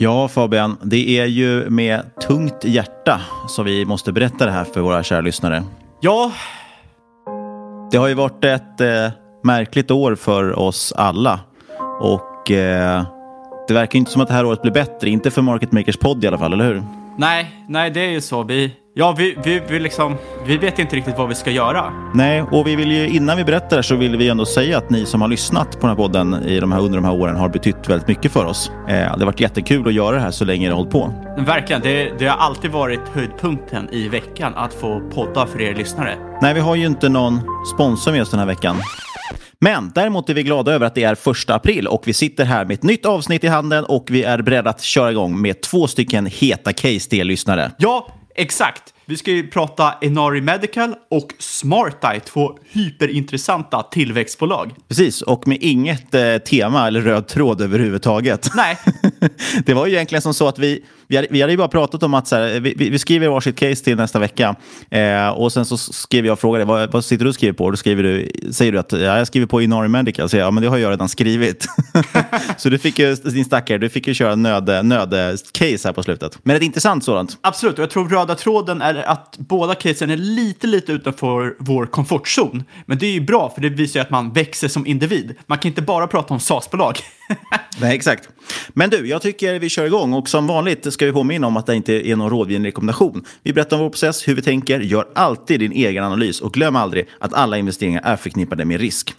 Ja, Fabian, det är ju med tungt hjärta som vi måste berätta det här för våra kära lyssnare. Ja, Det har ju varit ett eh, märkligt år för oss alla och eh, det verkar inte som att det här året blir bättre. Inte för Market Makers podd i alla fall, eller hur? nej, nej, det är ju så. Vi, ja, vi, vi, vi, liksom, vi vet inte riktigt vad vi ska göra. Nej, och vi vill ju, innan vi berättar så vill vi ändå säga att ni som har lyssnat på den här podden i de här, under de här åren har betytt väldigt mycket för oss. Eh, det har varit jättekul att göra det här så länge det har hållit på. Verkligen, det, det har alltid varit höjdpunkten i veckan att få podda för er lyssnare. Nej, vi har ju inte någon sponsor med oss den här veckan. Men däremot är vi glada över att det är första april och vi sitter här med ett nytt avsnitt i handen och vi är beredda att köra igång med två stycken heta case till er lyssnare. Ja, exakt. Vi ska ju prata Enari Medical och SmartEye, två hyperintressanta tillväxtbolag. Precis, och med inget eh, tema eller röd tråd överhuvudtaget. Nej. det var ju egentligen som så att vi, vi, hade, vi hade ju bara pratat om att så här, vi, vi skriver varsitt case till nästa vecka. Eh, och sen så skrev jag och frågade vad, vad sitter du och skriver på? Och då skriver du, säger du att ja, jag skriver på Inari Medical. Så jag, ja, men det har jag redan skrivit. så du fick ju, din stackare, du fick ju köra nöd, nöd här på slutet. Men ett intressant sådant. Absolut, och jag tror röda tråden är att båda casen är lite, lite utanför vår komfortzon. Men det är ju bra, för det visar ju att man växer som individ. Man kan inte bara prata om SAS-bolag. Nej, exakt. Men du, jag tycker vi kör igång och som vanligt ska vi påminna om att det inte är någon rådgivande rekommendation. Vi berättar om vår process, hur vi tänker, gör alltid din egen analys och glöm aldrig att alla investeringar är förknippade med risk.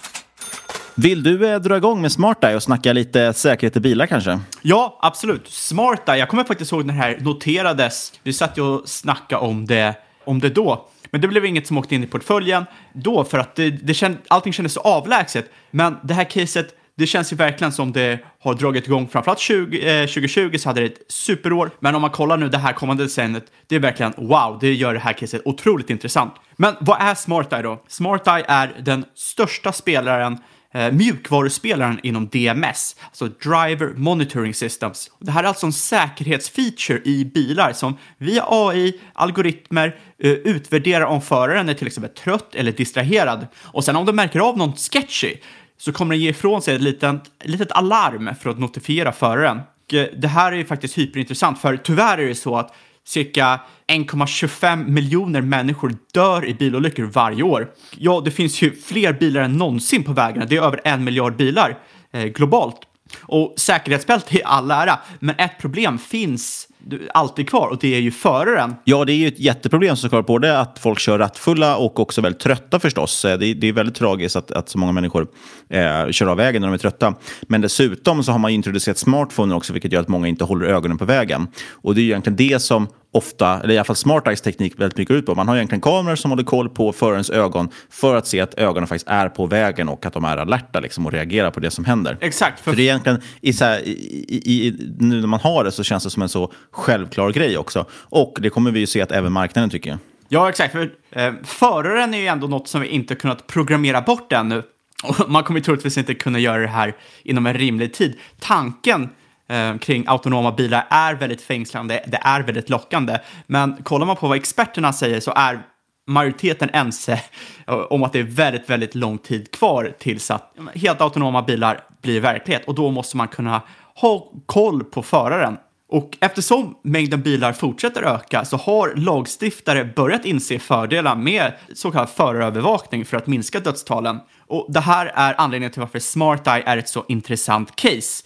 Vill du eh, dra igång med SmartEye och snacka lite säkerhet i bilar kanske? Ja, absolut. SmartEye, jag kommer faktiskt ihåg när det här noterades. Vi satt ju och snackade om det, om det då. Men det blev inget som åkte in i portföljen då för att det, det känd, allting kändes så avlägset. Men det här caset, det känns ju verkligen som det har dragit igång. Framförallt 20, eh, 2020 så hade det ett superår. Men om man kollar nu det här kommande decenniet, det är verkligen wow, det gör det här caset otroligt intressant. Men vad är SmartEye då? SmartEye är den största spelaren eh, mjukvaruspelaren inom DMS, alltså Driver Monitoring Systems. Det här är alltså en säkerhetsfeature i bilar som via AI, algoritmer, eh, utvärderar om föraren är till exempel trött eller distraherad. Och sen om de märker av någon sketchy så kommer den ge ifrån sig ett litet, litet alarm för att notifiera föraren. Och, eh, Det här är ju faktiskt hyperintressant, för tyvärr är det så att cirka 1,25 miljoner människor dör i bilolyckor varje år. Ja, det finns ju fler bilar än någonsin på vägarna. Det är över en miljard bilar eh, globalt. Och säkerhetsbälte i all ära, men ett problem finns alltid kvar och det är ju föraren. Ja, det är ju ett jätteproblem såklart. Både att folk kör rattfulla och också väldigt trötta förstås. Eh, det är, det är väldigt tragiskt att, att så många människor eh, kör av vägen när de är trötta. Men dessutom så har man introducerat smartphones också, vilket gör att många inte håller ögonen på vägen. Och det är egentligen det som ofta, eller i alla fall Smart Eyes teknik väldigt mycket ut på. Man har egentligen kameror som håller koll på förarens ögon för att se att ögonen faktiskt är på vägen och att de är alerta liksom, och reagerar på det som händer. Exakt. För, för det är egentligen, i, så här, i, i, nu när man har det så känns det som en så självklar grej också. Och det kommer vi ju se att även marknaden tycker. Ja, exakt. För, eh, föraren är ju ändå något som vi inte kunnat programmera bort ännu. Och man kommer troligtvis inte kunna göra det här inom en rimlig tid. Tanken Eh, kring autonoma bilar är väldigt fängslande, det är väldigt lockande. Men kollar man på vad experterna säger så är majoriteten ense eh, om att det är väldigt, väldigt lång tid kvar tills att helt autonoma bilar blir verklighet och då måste man kunna ha koll på föraren. Och eftersom mängden bilar fortsätter öka så har lagstiftare börjat inse fördelar med så kallad förarövervakning för att minska dödstalen. Och det här är anledningen till varför SmartEye är ett så intressant case.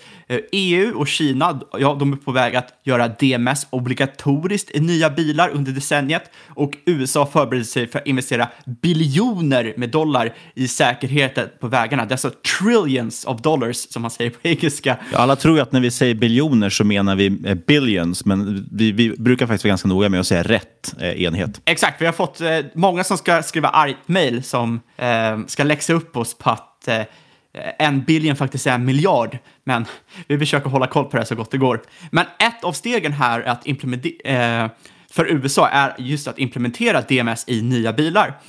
EU eh, e och Kina, ja, de är på väg att göra DMS obligatoriskt i nya bilar under decenniet och USA förbereder sig för att investera biljoner med dollar i säkerheten på vägarna. Det är alltså trillions of dollars som man säger på engelska. Alla tror att när vi säger biljoner så menar vi eh, billions, men vi, vi brukar faktiskt vara ganska noga med att säga rätt eh, enhet. Exakt, vi har fått eh, många som ska skriva argt mejl som eh, ska läxa upp oss på att eh, Eh, en biljon, faktiskt är en miljard. Men vi försöker hålla koll på det så gott det går. Men ett av stegen här att implementera, eh, för USA är just att implementera DMS i nya bilar.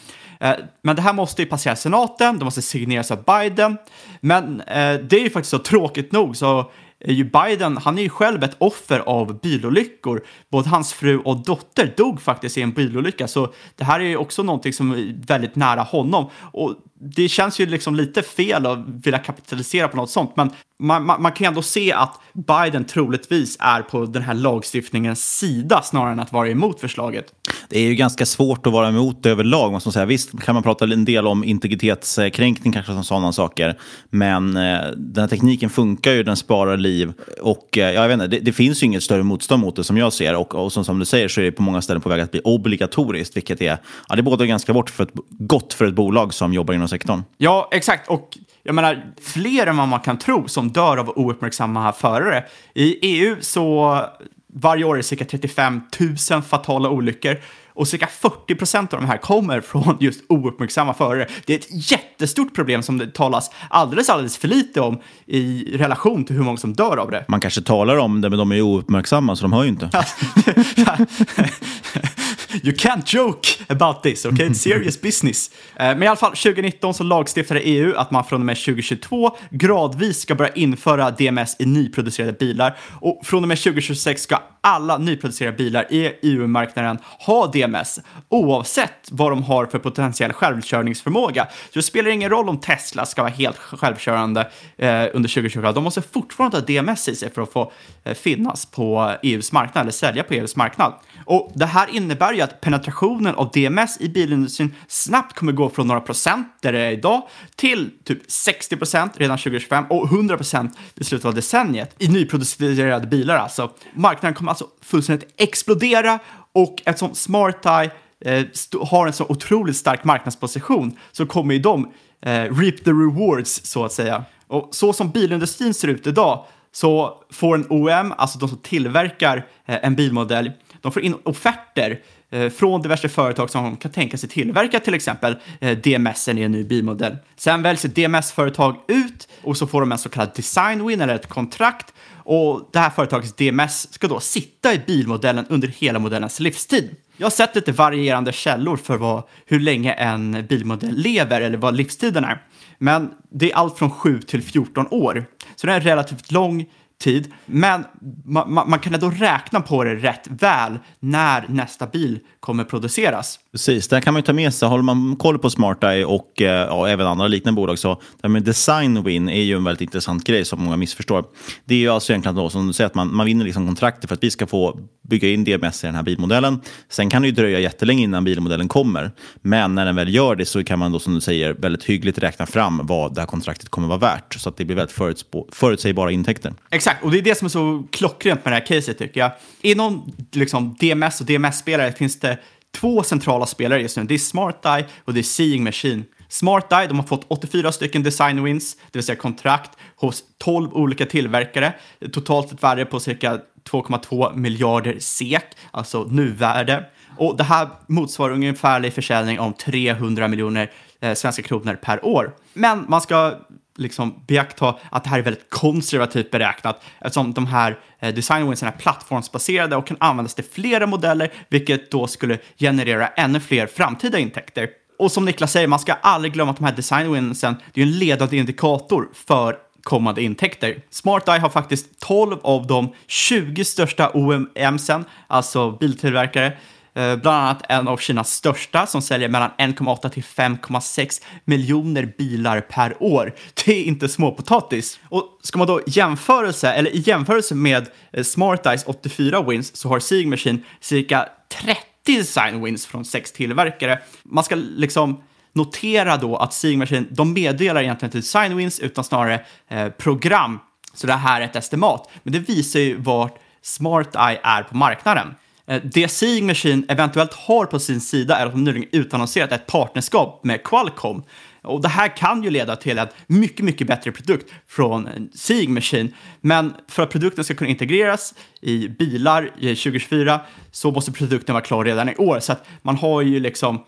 Eh, men det här måste ju passera senaten, det måste signeras av Biden. Men eh, det är ju faktiskt så tråkigt nog så är ju Biden, han är ju själv ett offer av bilolyckor. Både hans fru och dotter dog faktiskt i en bilolycka, så det här är ju också någonting som är väldigt nära honom. Och det känns ju liksom lite fel att vilja kapitalisera på något sånt, men man, man, man, kan ändå se att Biden troligtvis är på den här lagstiftningens sida snarare än att vara emot förslaget. Det är ju ganska svårt att vara emot det överlag, måste man säga. Visst kan man prata en del om integritetskränkning, kanske som sådana saker, men eh, den här tekniken funkar ju, den sparar liv och eh, jag vet inte, det, det, finns ju inget större motstånd mot det som jag ser och, och som, som du säger så är det på många ställen på väg att bli obligatoriskt, vilket är, ja, det är både ganska bort för ett, gott för ett bolag som jobbar inom sektorn. Ja, exakt. Och jag menar, fler än vad man kan tro som dör av ouppmärksamma förare. I EU så varje år är det cirka 35 000 fatala olyckor och cirka 40 procent av de här kommer från just ouppmärksamma förare. Det är ett jättestort problem som det talas alldeles, alldeles för lite om i relation till hur många som dör av det. Man kanske talar om det, men de är ouppmärksamma så de hör ju inte. You can't joke about this, okay? It's serious business. Eh, men i alla fall, 2019 så lagstiftade EU att man från och med 2022 gradvis ska börja införa DMS i nyproducerade bilar. Och från och med 2026 ska alla nyproducerade bilar i EU-marknaden ha DMS, oavsett vad de har för potentiell självkörningsförmåga. Så det spelar ingen roll om Tesla ska vara helt självkörande eh, under 2020. De måste fortfarande ha DMS i sig för att få eh, finnas på EUs marknad eller sälja på EUs marknad. Och det här innebär ju att penetrationen av DMS i bilindustrin snabbt kommer gå från några procent där det är idag till typ 60 procent redan 2025 och 100 procent i slutet av decenniet i nyproducerade bilar alltså. Marknaden kommer alltså fullständigt explodera och eftersom SmartEye eh, har en så otroligt stark marknadsposition så kommer ju de eh, reap the rewards så att säga. Och så som bilindustrin ser ut idag så får en OM, alltså de som tillverkar eh, en bilmodell, de får in offerter Eh, från diverse företag som kan tänka sig tillverka till exempel eh, DMS i en ny bilmodell. Sen väljs ett DMS-företag ut och så får de en så kallad design win eller ett kontrakt och det här företagets DMS ska då sitta i bilmodellen under hela modellens livstid. Jag har sett lite varierande källor för vad, hur länge en bilmodell lever eller vad livstiden är. Men det är allt från 7 till 14 år. Så det är en relativt lång tid. Men man, man, man, kan ändå räkna på det rätt väl när nästa bil kommer produceras. Precis, där kan man ju ta med sig, håller man koll på SmartEye och eh, ja, även andra liknande bolag så det här med design win är ju en väldigt intressant grej som många missförstår. Det är ju alltså egentligen då som du säger att man, man vinner liksom kontraktet för att vi ska få bygga in DMS i den här bilmodellen. Sen kan det ju dröja jättelänge innan bilmodellen kommer. Men när den väl gör det så kan man då som du säger väldigt hyggligt räkna fram vad det här kontraktet kommer vara värt. Så att det blir väldigt förutsägbara intäkter. Exakt, och det är det som är så klockrent med det här caset tycker jag. Inom liksom, DMS och DMS-spelare finns det två centrala spelare just nu. Det är Smart Eye och det är Seeing Machine. Smart Eye, de har fått 84 stycken design wins, det vill säga kontrakt, hos 12 olika tillverkare. Totalt ett värde på cirka 2,2 miljarder SEK, alltså nuvärde. Och det här motsvarar ungefärlig försäljning om 300 miljoner eh, svenska kronor per år. Men man ska liksom beakta att det här är väldigt konservativt beräknat eftersom de här eh, designwinsen är plattformsbaserade och kan användas till flera modeller, vilket då skulle generera ännu fler framtida intäkter. Och som Niklas säger, man ska aldrig glömma att de här designwinsen, det är en ledande indikator för kommande intäkter. SmartEye har faktiskt 12 av de 20 största OEMsen, alltså biltillverkare, eh, Eh, bland annat en av Kinas största som säljer mellan 1,8 till 5,6 miljoner bilar per år. Det är inte småpotatis. Och ska man då jämförelse, eller i jämförelse med eh, SmartEyes 84 wins så har Seeing Machine cirka 30 design wins från sex tillverkare. Man ska liksom notera då att Seeing Machine, de meddelar egentligen inte design wins utan snarare eh, program. Så det här är ett estimat. Men det visar ju vart Smart Eye är på marknaden. Eh, det Seeing Machine eventuellt har på sin sida är att de nyligen utannonserat ett partnerskap med Qualcomm. Och det här kan ju leda till en mycket, mycket bättre produkt från eh, Seeing Machine. Men för att produkten ska kunna integreras i bilar i 2024 så måste produkten vara klar redan i år. Så att man har ju liksom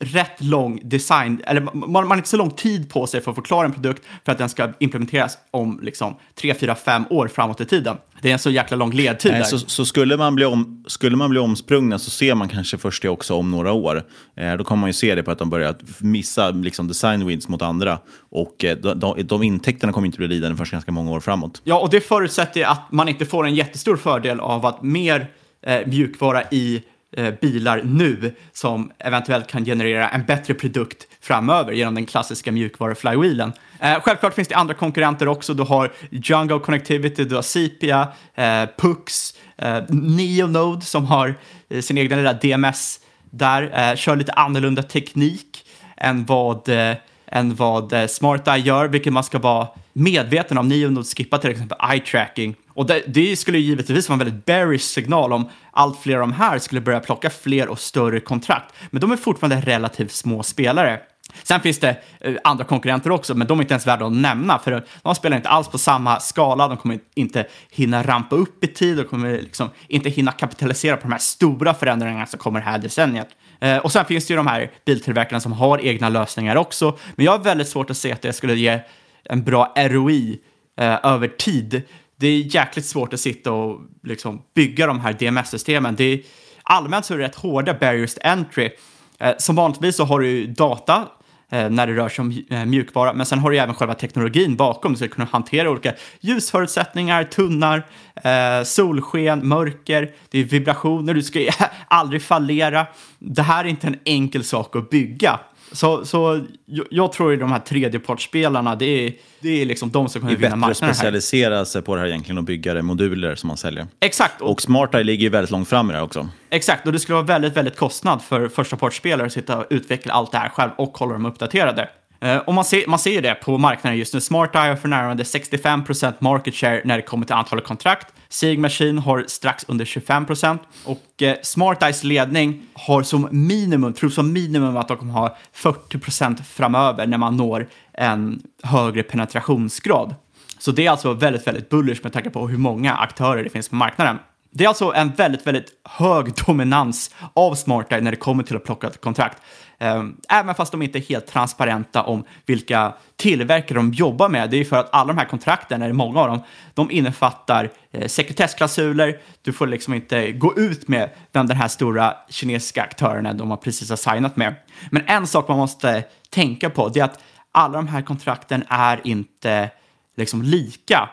rätt lång design, eller man, man har inte så lång tid på sig för att förklara en produkt för att den ska implementeras om liksom 3, 4, 5 år framåt i tiden. Det är en så jäkla lång ledtid Nej, Så, så, skulle, man bli om, skulle man bli omsprungna så ser man kanske först det också om några år. Eh, då kommer man ju se det på att de börjar missa liksom, design wins mot andra. Och eh, de, de, de intäkterna kommer inte bli lidande först ganska många år framåt. Ja, och det förutsätter att man inte får en jättestor fördel av att mer eh, mjukvara i Eh, bilar nu som eventuellt kan generera en bättre produkt framöver genom den klassiska mjukvaru-flywheelen. Eh, självklart finns det andra konkurrenter också. Du har Django Connectivity, du har Cipia, eh, Pux, eh, Neonode som har eh, sin egna lilla DMS där, eh, kör lite annorlunda teknik än vad, eh, än vad eh, SmartEye gör, vilket man ska vara medveten om. Neonode skippar till exempel eye tracking och det, det, skulle givetvis vara en väldigt bearish signal om allt fler av de här skulle börja plocka fler och större kontrakt. Men de är fortfarande relativt små spelare. Sen finns det eh, andra konkurrenter också, men de är inte ens värda att nämna, för de spelar inte alls på samma skala. De kommer inte hinna rampa upp i tid, de kommer liksom inte hinna kapitalisera på de här stora förändringarna som kommer här decenniet. Eh, och sen finns det ju de här biltillverkarna som har egna lösningar också, men jag har väldigt svårt att se att det skulle ge en bra ROI eh, över tid det är jäkligt svårt att sitta och liksom bygga de här DMS-systemen. Det är, allmänt så är det rätt hårda barriers to entry. Eh, som vanligtvis så har du data eh, när det rör sig om eh, mjukvara, men sen har du även själva teknologin bakom. Du ska kunna hantera olika ljusförutsättningar, tunnar, eh, solsken, mörker, det är vibrationer, du ska aldrig fallera. Det här är inte en enkel sak att bygga. Så, så jag, tror att de här tredjepartsspelarna, det är, det är liksom de som kommer vinna marknaden här. Det är bättre att specialisera sig på det här egentligen och bygga det moduler som man säljer. Exakt. Och, och SmartEye ligger ju väldigt långt fram i det här också. Exakt, och det skulle vara väldigt, väldigt kostnad för första partsspelare att sitta och utveckla allt det här själv och hålla dem uppdaterade. Eh, och man ser, man ser det på marknaden just nu. SmartEye har för närvarande 65% market share när det kommer till antalet kontrakt. Sig Machine har strax under 25% och eh, SmartEyes ledning har som minimum, tror som minimum att de kommer ha 40% framöver när man når en högre penetrationsgrad. Så det är alltså väldigt, väldigt bullish med tanke på hur många aktörer det finns på marknaden. Det är alltså en väldigt, väldigt hög dominans av SmartEye när det kommer till att plocka ett kontrakt. Ehm, även fast de inte är helt transparenta om vilka tillverkare de jobbar med. Det är för att alla de här kontrakten, eller många av dem, de innefattar eh, sekretessklausuler. Du får liksom inte gå ut med vem den här stora kinesiska aktören är de har precis har signat med. Men en sak man måste tänka på, det är att alla de här kontrakten är inte liksom lika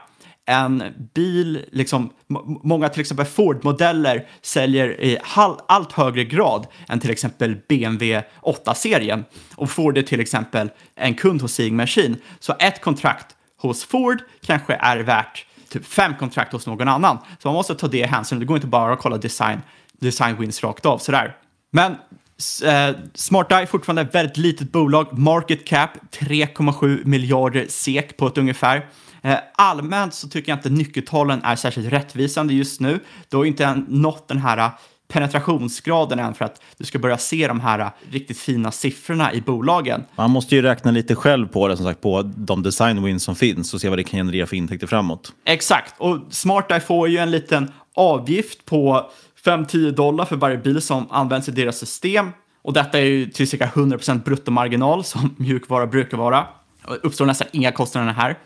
en bil, liksom, många till exempel Ford-modeller säljer i allt högre grad än till exempel BMW 8-serien. Och Ford är till exempel en kund hos Seeing Machine. Så ett kontrakt hos Ford kanske är värt typ fem kontrakt hos någon annan. Så man måste ta det i hänsyn. Det går inte bara att kolla design, design wins rakt av sådär. Men Smart Eye är fortfarande ett väldigt litet bolag. Market cap 3,7 miljarder SEK på ett ungefär. Eh, allmänt så tycker jag inte nyckeltalen är särskilt rättvisande just nu. Du har inte nått den här penetrationsgraden än för att du ska börja se de här riktigt fina siffrorna i bolagen. Man måste ju räkna lite själv på det, som sagt, på de design wins som finns och se vad det kan generera för intäkter framåt. Exakt, och SmartEye får ju en liten avgift på 5-10 dollar för varje bil som används i deras system. Och detta är ju till cirka 100% bruttomarginal som mjukvara brukar vara. Det uppstår nästan inga kostnader här.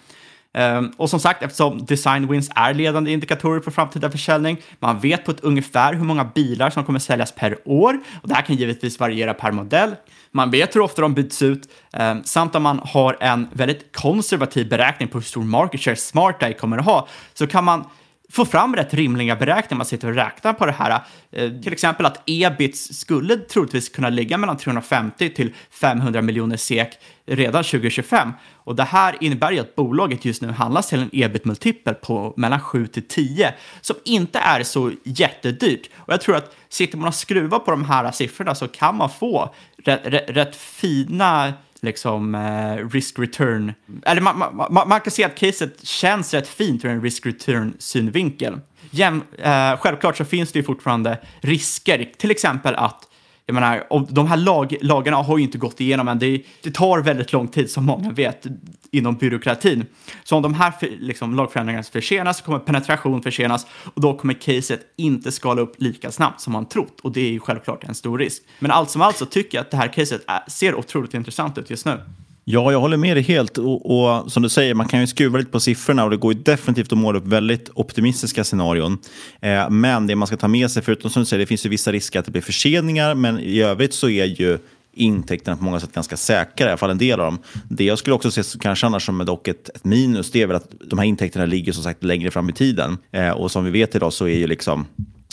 Um, och som sagt, eftersom design wins är ledande indikatorer på framtida försäljning, man vet på ett ungefär hur många bilar som kommer säljas per år och det här kan givetvis variera per modell. Man vet hur ofta de byts ut um, samt om man har en väldigt konservativ beräkning på hur stor market share Smart kommer att ha så kan man få fram rätt rimliga beräkningar man sitter och räknar på det här. Eh, till exempel att ebit skulle troligtvis kunna ligga mellan 350 till 500 miljoner SEK redan 2025. Och det här innebär ju att bolaget just nu handlas till en ebit-multipel på mellan 7 till 10, som inte är så jättedyrt. Och jag tror att sitter man och skruvar på de här siffrorna så kan man få rätt, rätt, rätt fina liksom eh, risk return. Eller man, man, man, kan se att caset känns rätt fint ur en risk return synvinkel. Jäm, eh, självklart så finns det ju fortfarande risker, till exempel att jag menar, de här lag, lagarna har ju inte gått igenom än. Det, det, tar väldigt lång tid, som många vet, inom byråkratin. Så om de här liksom, lagförändringarna försenas så kommer penetration försenas och då kommer caset inte skala upp lika snabbt som man trott. Och det är ju självklart en stor risk. Men allt som allt så tycker jag att det här caset är, ser otroligt intressant ut just nu. Ja, jag håller med dig helt. Och, och, som du säger, man kan ju skruva lite på siffrorna och det går ju definitivt att måla upp väldigt optimistiska scenarion. Eh, men det man ska ta med sig, förutom som du säger, det finns ju vissa risker att det blir förseningar, men i övrigt så är ju intäkterna på många sätt ganska säkra, i alla fall en del av dem. Det jag skulle också se kanske annars som dock ett, ett minus, det är väl att de här intäkterna ligger som sagt längre fram i tiden. Eh, och som vi vet idag så är ju liksom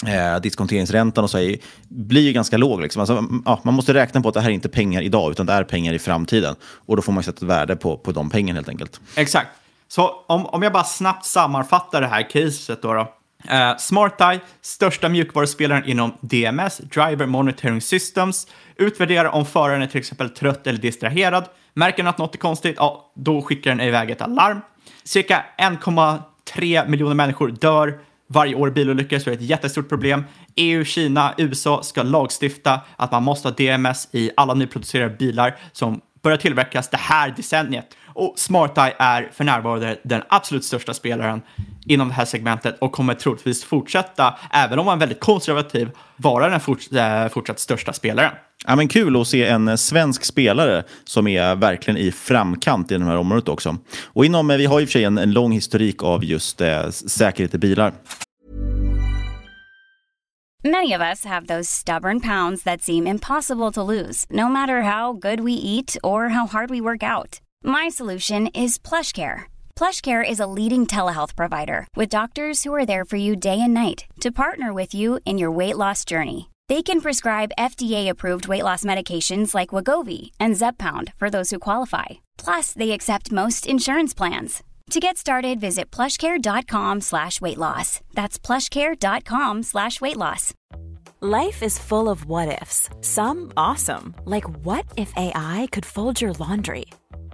eh, diskonteringsräntan och så här, blir ju ganska låg. Liksom. Alltså, ja, man måste räkna på att det här är inte pengar idag, utan det är pengar i framtiden. Och då får man sätta ett värde på, på de pengarna helt enkelt. Exakt. Så om, om jag bara snabbt sammanfattar det här caset då. då. Eh, uh, SmartEye, största mjukvaruspelaren inom DMS, Driver Monitoring Systems, utvärderar om föraren är till exempel trött eller distraherad. Märker den att något är konstigt, ja, då skickar den iväg ett alarm. Cirka 1,3 miljoner människor dör varje år i bilolyckor, så är det ett jättestort problem. EU, Kina, USA ska lagstifta att man måste ha DMS i alla nyproducerade bilar som börjar tillverkas det här decenniet. Och SmartEye är för närvarande den absolut största spelaren inom det här segmentet och kommer troligtvis fortsätta, även om man är väldigt konservativ, vara den äh, fortsatt största spelaren. Ja, men kul att se en svensk spelare som är verkligen i framkant i det här området också. Och inom, vi har i och för sig en, en lång historik av just eh, säkerhet i bilar. Many of us have those stubborn pounds that seem impossible to lose, no matter how good we eat or how hard we work out. My solution is PlushCare. PlushCare is a leading telehealth provider with doctors who are there for you day and night to partner with you in your weight loss journey. They can prescribe FDA-approved weight loss medications like Wagovi and Zepbound for those who qualify. Plus, they accept most insurance plans. To get started, visit plushcare.com slash weight loss. That's plushcare.com slash weight loss. Life is full of what-ifs. Some awesome, like what if AI could fold your laundry?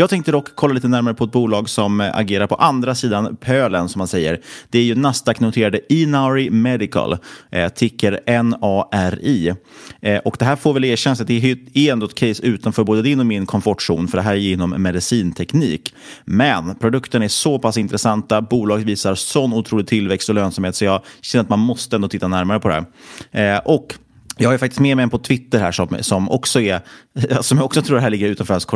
Jag tänkte dock kolla lite närmare på ett bolag som agerar på andra sidan pölen, som man säger. Det är ju Nasdaq-noterade Inari Medical, eh, ticker NARI. Eh, och det här får väl erkännas att det är ändå ett case utanför både din och min komfortzon, för det här är inom medicinteknik. Men produkten är så pass intressanta, bolaget visar sån otrolig tillväxt och lönsamhet, så jag känner att man måste ändå titta närmare på det här. Eh, och jag har faktiskt med mig en på Twitter här som, som också är, som jag också tror här ligger utanför hans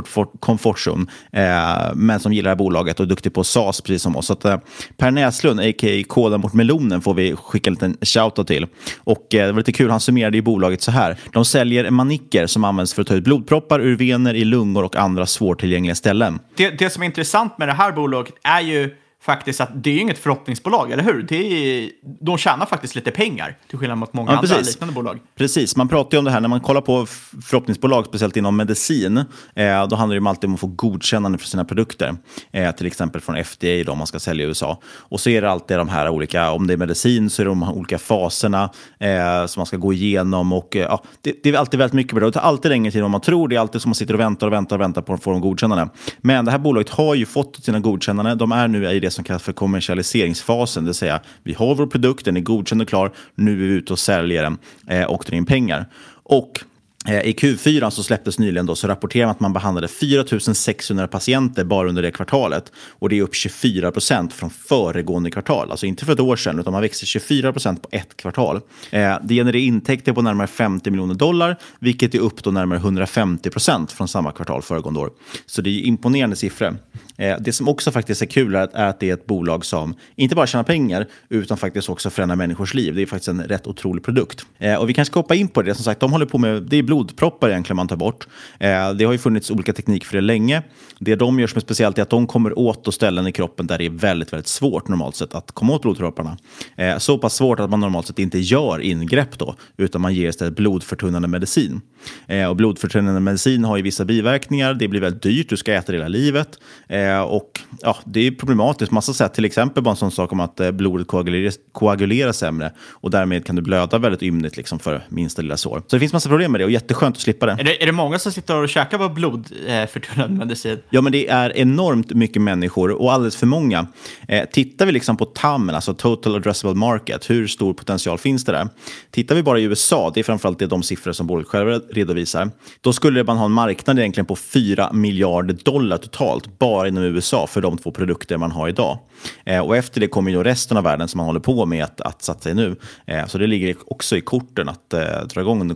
komfortzon, eh, men som gillar det här bolaget och är duktig på SAS precis som oss. Så att, eh, per Näslund, a.k.a. Koda mot melonen, får vi skicka en liten shoutout till. Och eh, det var lite kul, han summerade ju bolaget så här. De säljer manicker som används för att ta ut blodproppar ur vener i lungor och andra svårtillgängliga ställen. Det, det som är intressant med det här bolaget är ju faktiskt att det är inget förhoppningsbolag, eller hur? Det är, de tjänar faktiskt lite pengar, till skillnad mot många Ja, andra precis. liknande bolag. Precis, man pratar ju om det här när man kollar på förhoppningsbolag, speciellt inom medicin. Eh, då handlar det ju alltid om att få godkännande för sina produkter. Eh, till exempel från FDA då, om man ska sälja i USA. Och så är det alltid de här olika, om det är medicin så är det de här olika faserna eh, som man ska gå igenom. Och, eh, ja, det, det är alltid väldigt mycket bra. Det tar alltid längre tid än vad man tror. Det är alltid som man sitter och väntar och väntar och väntar på att få dem godkännande. Men det här bolaget har ju fått sina godkännande. De är nu i det som kallas för kommersialiseringsfasen. Det vill säga, vi har vår produkt, den är godkänd och klar. Nu är vi ute och säljer den eh, och drar in pengar. Och Eh, i Q4 så släpptes nyligen då, så rapporterar man att man behandlade 4 600 patienter bara under det kvartalet. Och det är upp 24 procent från föregående kvartal. Alltså inte för ett år sedan, utan man växte 24 procent på ett kvartal. Eh, det genererar intäkter på närmare 50 miljoner dollar, vilket är upp då närmare 150 procent från samma kvartal föregående år. Så det är imponerande siffror. Eh, det som också faktiskt är kul är att, är att det är ett bolag som inte bara tjänar pengar, utan faktiskt också förändrar människors liv. Det är faktiskt en rätt otrolig produkt. Eh, och vi kanske ska hoppa in på det. Som sagt, de håller på med, det är blodproppar egentligen man tar bort. Eh, det har ju funnits olika tekniker för det länge. Det de gör som är speciellt är att de kommer åt ställen i kroppen där det är väldigt, väldigt svårt normalt sett att komma åt blodpropparna. Eh, så pass svårt att man normalt sett inte gör ingrepp då, utan man ger istället blodförtunnande medicin. Eh, och blodförtunnande medicin har ju vissa biverkningar. Det blir väldigt dyrt. Du ska äta det hela livet. Eh, och ja, det är problematiskt på massa sätt. Till exempel bara en sån sak om att eh, blodet koaguleras, koagulerar sämre och därmed kan du blöda väldigt ymnigt liksom, för minsta lilla sår. Så det finns massa problem med det och jätteskönt att slippa det. Är det, är det många som sitter och käkar på blodförtunnande medicin? Ja, men det är enormt mycket människor och alldeles för många. Eh, tittar vi liksom på TAM, alltså Total Addressable Market, hur stor potential finns det där? Tittar vi bara i USA, det är framförallt det de siffror som bolaget själva redovisar, då skulle man ha en marknad egentligen på 4 miljarder dollar totalt, bara inom USA, för de två produkter man har idag. Eh, och efter det kommer ju resten av världen som man håller på med att, att satsa i nu. Eh, så det ligger också i korten att eh, dra igång under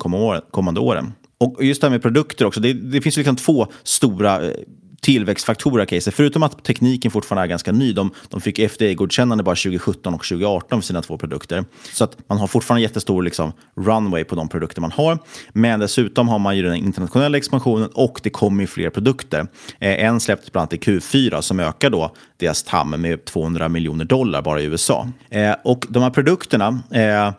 kommande åren. Och just det här med produkter också, det, det finns liksom två stora eh, tillväxtfaktorer i caset. Förutom att tekniken fortfarande är ganska ny. De, de fick FDA-godkännande bara 2017 och 2018 för sina två produkter. Så att man har fortfarande jättestor liksom, runway på de produkter man har. Men dessutom har man ju den internationella expansionen och det kommer ju fler produkter. Eh, en släpptes bland annat i Q4 som ökar då deras TAM med 200 miljoner dollar bara i USA. Eh, och de här produkterna eh,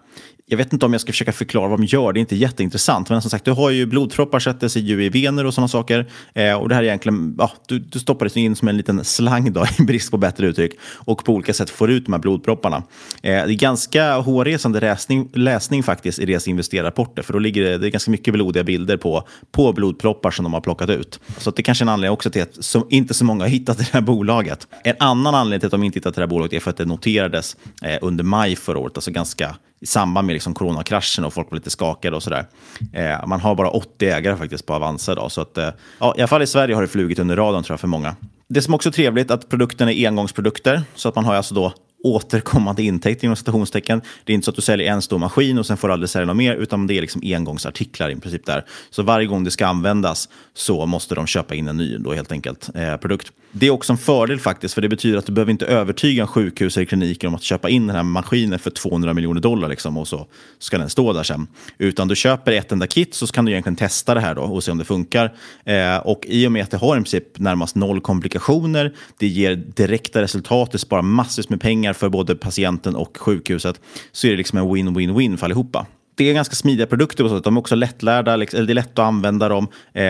jag vet inte om jag ska försöka förklara vad de gör, det är inte jätteintressant. Men som sagt, du har ju blodproppar sätter sig ju i vener och sådana saker. Eh, och det här är egentligen, ja, du, du stoppar det in som en liten slang då, i brist på bättre uttryck. Och på olika sätt får ut de här blodpropparna. Eh, det är ganska hårresande läsning, läsning faktiskt i deras investerarrapporter. För då ligger det, det är ganska mycket blodiga bilder på, på blodproppar som de har plockat ut. Så att det kanske är en anledning också till att som, inte så många har hittat det här bolaget. En annan anledning till att de inte hittat det här bolaget är för att det noterades eh, under maj förra året, alltså ganska i samband med liksom coronakraschen och folk var lite skakade och sådär. Eh, man har bara 80 ägare faktiskt på Avanza idag. Så att, eh, ja, I alla fall i Sverige har det flugit under radarn tror jag för många. Det som också är trevligt är att produkten är engångsprodukter. Så att man har alltså då återkommande intäkter inom citationstecken. Det är inte så att du säljer en stor maskin och sen får du aldrig sälja något mer, utan det är liksom engångsartiklar i princip där. Så varje gång det ska användas så måste de köpa in en ny då helt enkelt eh, produkt. Det är också en fördel faktiskt, för det betyder att du behöver inte övertyga sjukhus eller kliniker om att köpa in den här maskinen för 200 miljoner dollar liksom, och så ska den stå där sen. Utan du köper ett enda kit så kan du egentligen testa det här då och se om det funkar. Eh, och i och med att det har i princip närmast noll komplikationer, det ger direkta resultat, det sparar massvis med pengar för både patienten och sjukhuset, så är det liksom en win-win-win för allihopa det är ganska smidiga produkter på så. De är också lättlärda, liksom, eller det är lätt att använda dem. Eh,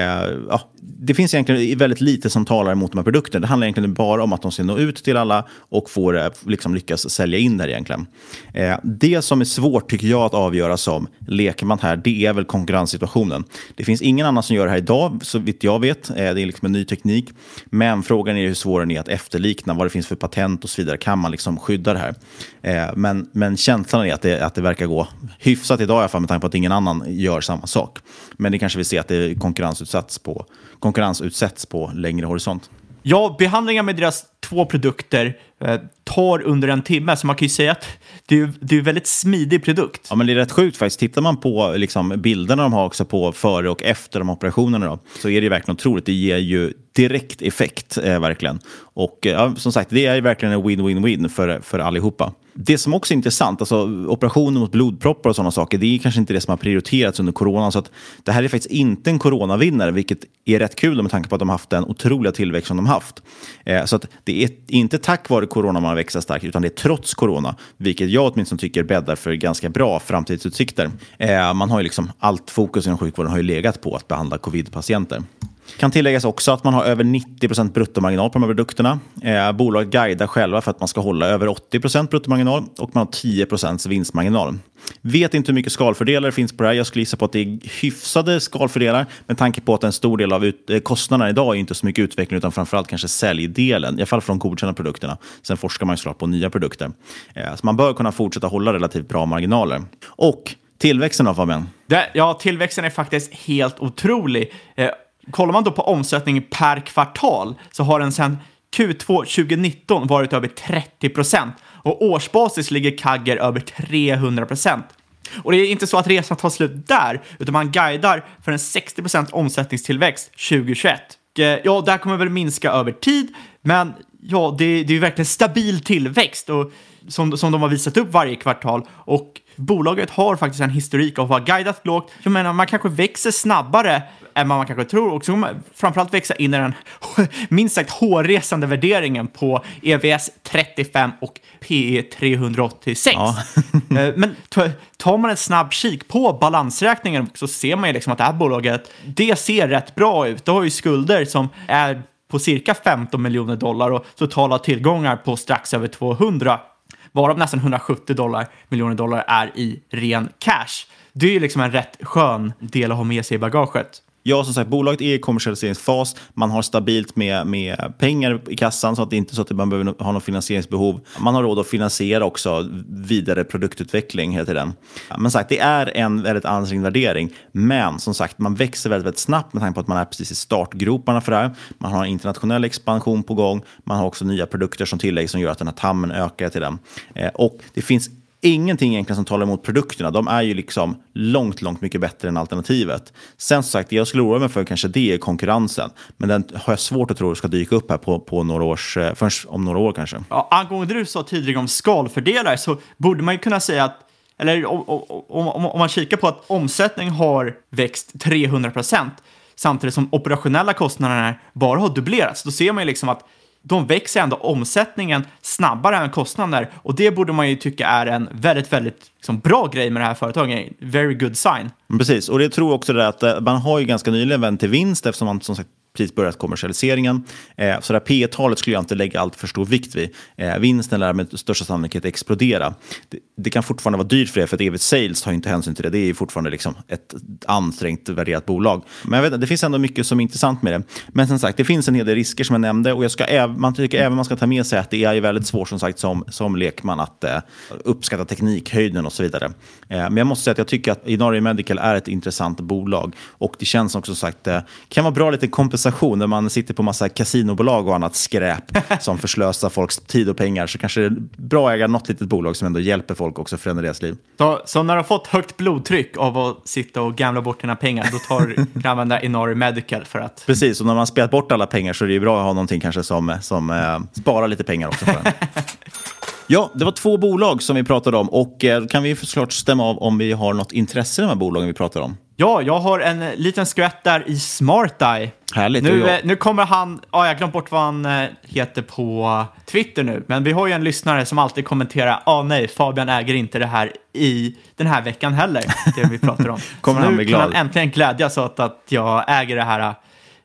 ja, det finns egentligen väldigt lite som talar emot de här produkterna. Det handlar egentligen bara om att de ska nå ut till alla och får eh, liksom, lyckas sälja in det egentligen. Eh, det som är svårt tycker jag att avgöra som lekman här, det är väl konkurrenssituationen. Det finns ingen annan som gör det här idag, så vitt jag vet. Eh, det är liksom en ny teknik. Men frågan är hur svår den är att efterlikna, vad det finns för patent och så vidare. Kan man liksom skydda det här? Eh, men, men känslan är att det, att det verkar gå hyfsat idag i alla fall med tanke på att ingen annan gör samma sak. Men det kanske vi ser att det konkurrensutsätts på, konkurrensutsätts på längre horisont. Ja, behandlingar med deras två produkter eh, tar under en timme, så man kan ju säga att det är, det är en väldigt smidig produkt. Ja, men det är rätt sjukt faktiskt. Tittar man på liksom, bilderna de har också på före och efter de operationerna då, så är det verkligen otroligt. Det ger ju direkt effekt, eh, verkligen. Och eh, som sagt, det är verkligen en win-win-win för, för allihopa. Det som också är intressant, alltså operationer mot blodproppar och sådana saker, det är kanske inte det som har prioriterats under corona. Så att det här är faktiskt inte en coronavinnare, vilket är rätt kul med tanke på att de haft den otroliga tillväxt som de haft. Eh, så att det är inte tack vare corona man har växt starkt, utan det är trots corona, vilket jag åtminstone tycker bäddar för ganska bra framtidsutsikter. Eh, man har ju liksom allt fokus inom sjukvården har ju legat på att behandla covid-patienter. Kan tilläggas också att man har över 90% bruttomarginal på de här produkterna. Eh, bolaget guidar själva för att man ska hålla över 80% bruttomarginal och man har 10% vinstmarginal. Vet inte hur mycket skalfördelar det finns på det här. Jag skulle gissa på att det är hyfsade skalfördelar med tanke på att en stor del av ut, eh, kostnaderna idag är inte så mycket utveckling utan framförallt kanske säljdelen, i alla fall för de godkända produkterna. Sen forskar man ju såklart på nya produkter. Eh, så man bör kunna fortsätta hålla relativt bra marginaler. Och tillväxten då Fabian? Det, ja, tillväxten är faktiskt helt otrolig. Eh, kollar man då på omsättning per kvartal så har den sedan Q2 2019 varit över 30 procent och årsbasis ligger Kagger över 300 procent. Och det är inte så att resan tar slut där, utan man guidar för en 60 procent omsättningstillväxt 2021. Eh, ja, det här kommer väl minska över tid, men ja, det, det är ju verkligen stabil tillväxt och som, som de har visat upp varje kvartal. Och bolaget har faktiskt en historik av att ha guidat lågt. Jag menar, man kanske växer snabbare än vad man kanske tror och så kommer man framförallt växa in i den minst sagt hårresande värderingen på EVS 35 och PE 386. Ja. Eh, men tar man en snabb kik på balansräkningen så ser man ju liksom att det här bolaget, det ser rätt bra ut. Det har ju skulder som är på cirka 15 miljoner dollar och totala tillgångar på strax över 200 varav nästan 170 dollar, miljoner dollar är i ren cash. Det är ju liksom en rätt skön del att ha med sig i bagaget. Ja, som sagt, bolaget är i kommersialiseringsfas. Man har stabilt med, med pengar i kassan så att det inte är så att man behöver ha något finansieringsbehov. Man har råd att finansiera också vidare produktutveckling hela tiden. Men sagt, det är en väldigt ansträngd värdering. Men som sagt, man växer väldigt, väldigt snabbt med tanke på att man är precis i startgroparna för det här. Man har en internationell expansion på gång. Man har också nya produkter som tillägg som gör att den här tammen ökar till den. Eh, och det finns ingenting egentligen som talar emot produkterna. De är ju liksom långt, långt mycket bättre än alternativet. Sen som sagt, det jag skulle oroa mig för kanske det är konkurrensen. Men den har jag svårt att tro ska dyka upp här på, på några års, eh, först om några år kanske. Ja, angående det du sa tidigare om skalfördelar så borde man ju kunna säga att eller om, om, om, om man kikar på att omsättning har växt 300 procent samtidigt som operationella kostnaderna bara har dubblerats, då ser man ju liksom att de växer ändå omsättningen snabbare än kostnader och det borde man ju tycka är en väldigt, väldigt liksom, bra grej med det här företaget. Very good sign. Precis, och det tror också det att eh, man har ju ganska nyligen vänt till vinst eftersom man som sagt precis börjat kommersialiseringen. Eh, så det här P talet skulle jag inte lägga allt för stor vikt vid. Eh, vinsten lär med största sannolikhet explodera. Det, det, kan fortfarande vara dyrt för det, för att evigt sales tar inte hänsyn till det. Det är fortfarande liksom ett ansträngt värderat bolag. Men jag vet, det finns ändå mycket som är intressant med det. Men som sagt, det finns en hel del risker som jag nämnde och jag ska, man tycker även man ska ta med sig att det är väldigt svårt som sagt som, som lekman att eh, uppskatta teknikhöjden och så vidare. Eh, men jag måste säga att jag tycker att Inari Medical är ett intressant bolag och det känns också som sagt, eh, kan vara bra lite kompensation när man sitter på massa kasinobolag och annat skräp som förslösar folks tid och pengar så kanske det är bra att äga något litet bolag som ändå hjälper folk också förändra deras liv. Så, så när du har fått högt blodtryck av att sitta och gamla bort dina pengar, då tar du använda Inari Medical för att... Precis, och när man spelat bort alla pengar så är det ju bra att ha någonting kanske som, som eh, sparar lite pengar också. För en. Ja, det var två bolag som vi pratade om och eh, kan vi såklart stämma av om vi har något intresse i de här bolagen vi pratar om. Ja, jag har en liten skvätt där i SmartEye. Härligt. Nu, eh, nu kommer han, ja, jag har glömt bort vad han eh, heter på Twitter nu, men vi har ju en lyssnare som alltid kommenterar, ah, nej, Fabian äger inte det här i den här veckan heller, det vi pratar om. kommer Så han nu bli glad? kan han äntligen glädjas åt att jag äger det här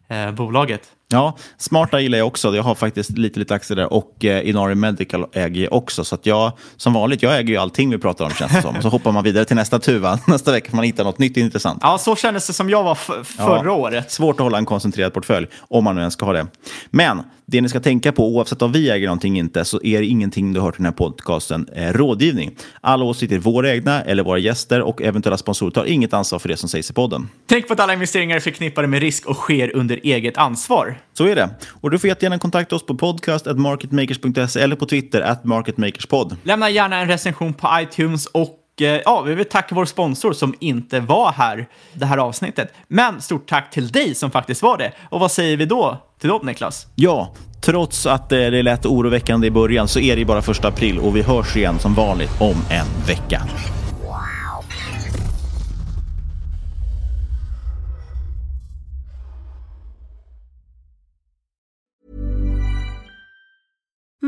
eh, bolaget. Ja, Smarta gillar jag också. Jag har faktiskt lite, lite aktier där och eh, Inari Medical äger jag också. Så att jag, som vanligt, jag äger ju allting vi pratar om känns det som. Så hoppar man vidare till nästa tuva. Nästa vecka får man hitta något nytt intressant. Ja, så kändes det som jag var förra Ja. året. Svårt att hålla en koncentrerad portfölj, om man nu ens ska ha det. Men det ni ska tänka på, oavsett om vi äger någonting inte, så är det ingenting du har hört i den här podcasten eh, rådgivning. Alla åsikter är våra egna eller våra gäster och eventuella sponsorer tar inget ansvar för det som sägs i podden. Tänk på att alla investeringar är förknippade med risk och sker under eget ansvar. Så är det. Och du får jättegärna kontakta oss på podcast.marketmakers.se eller på Twitter, at marketmakerspod. Lämna gärna en recension på iTunes och eh, ja, vi vill tacka vår sponsor som inte var här det här avsnittet. Men stort tack till dig som faktiskt var det. Och vad säger vi då till dem, Niklas? Ja, trots att det lät oroväckande i början så är det ju bara första april och vi hörs igen som vanligt om en vecka.